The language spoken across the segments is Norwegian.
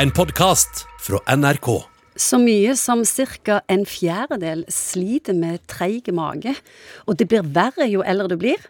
En podkast fra NRK. Så mye som ca. en fjerdedel sliter med treig mage, og det blir verre jo eldre du blir.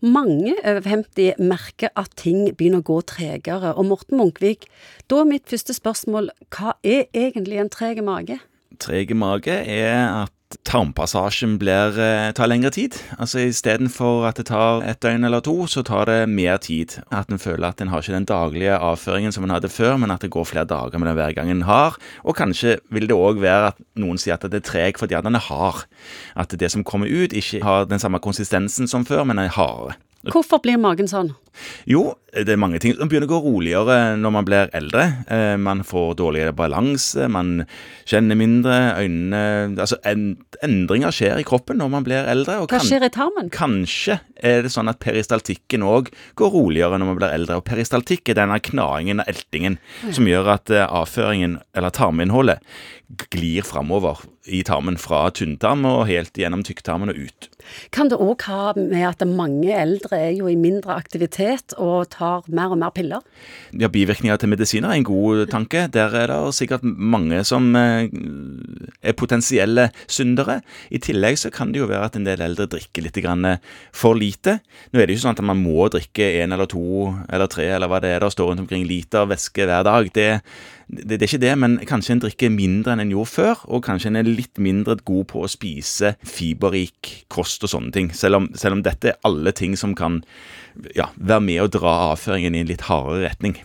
Mange over 50 merker at ting begynner å gå tregere, og Morten Munkvik, da er mitt første spørsmål hva er egentlig en treg mage? Treg mage er at tarmpassasjen blir, eh, tar lengre tid. Altså Istedenfor at det tar et døgn eller to, så tar det mer tid. At en føler at en har ikke den daglige avføringen som en hadde før, men at det går flere dager den hver gang en har. Og kanskje vil det òg være at noen sier at det er treg fordi at den er hard. At det som kommer ut, ikke har den samme konsistensen som før, men er hardere. Hvorfor blir magen sånn? Jo, det er mange ting som begynner å gå roligere når man blir eldre. Eh, man får dårligere balanse, man kjenner mindre, øynene Altså, endringer skjer i kroppen når man blir eldre. Hva skjer i tarmen? Kanskje er det sånn at peristaltikken òg går roligere når man blir eldre. Og peristaltikk er denne knaingen og eltingen som gjør at eh, avføringen, eller tarminnholdet, glir framover i tarmen fra tynntarm og helt gjennom tykktarmen og ut. Kan det òg ha med at mange eldre er jo i mindre aktivitet og tar mer og mer piller? Ja, Bivirkninger til medisiner er en god tanke. Der er det sikkert mange som eh, potensielle syndere. I tillegg så kan det jo være at en del eldre drikker litt for lite. Nå er det jo ikke sånn at man må drikke én eller to eller tre eller hva det er der står rundt omkring liter væske hver dag. Det, det, det, er ikke det, men kanskje en drikker mindre enn en gjorde før, og kanskje en er litt mindre god på å spise fiberrik kost og sånne ting. Selv om, selv om dette er alle ting som kan ja, være med å dra avføringen i en litt hardere retning.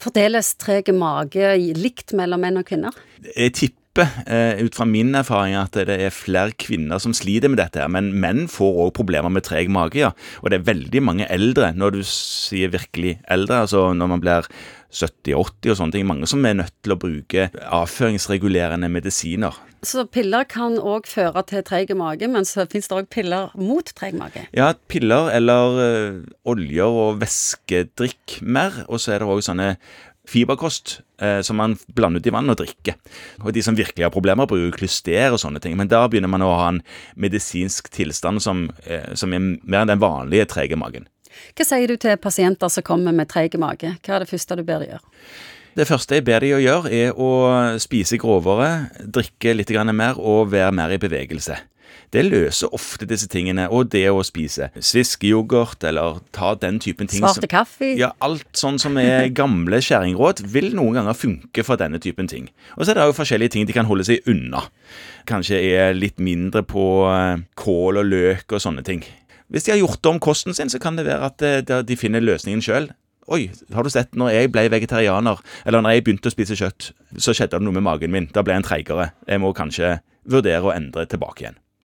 Fordeles treg mage likt mellom menn og kvinner? Jeg tipper Uh, ut fra min erfaring at det er flere kvinner som sliter med dette. her, Men menn får òg problemer med treg mage. ja. Og det er veldig mange eldre, når du sier virkelig eldre, altså når man blir 70-80 og sånne ting. Mange som er nødt til å bruke avføringsregulerende medisiner. Så piller kan òg føre til treg mage, men så finnes det òg piller mot treg mage? Ja, piller eller ø, oljer og væskedrikk mer. Og så er det òg sånne fiberkost eh, som man blander ut i vann og drikker. Og De som virkelig har problemer, bruker klyster og sånne ting. Men da begynner man å ha en medisinsk tilstand som, eh, som er mer enn den vanlige trege magen. Hva sier du til pasienter som kommer med treg mage? Hva er det første du ber de gjøre? Det første jeg ber de å gjøre, er å spise grovere, drikke litt mer og være mer i bevegelse. Det løser ofte disse tingene, og det å spise sviskeyoghurt eller ta den typen ting Svarte kaffe? Ja, alt sånn som er gamle skjæringråd, vil noen ganger funke for denne typen ting. Og så er det jo forskjellige ting de kan holde seg unna. Kanskje er litt mindre på eh, kål og løk og sånne ting. Hvis de har gjort om kosten sin, så kan det være at eh, de finner løsningen sjøl. Oi, har du sett, når jeg ble vegetarianer, eller når jeg begynte å spise kjøtt, så skjedde det noe med magen min. Da ble jeg en treigere. Jeg må kanskje vurdere å endre tilbake igjen.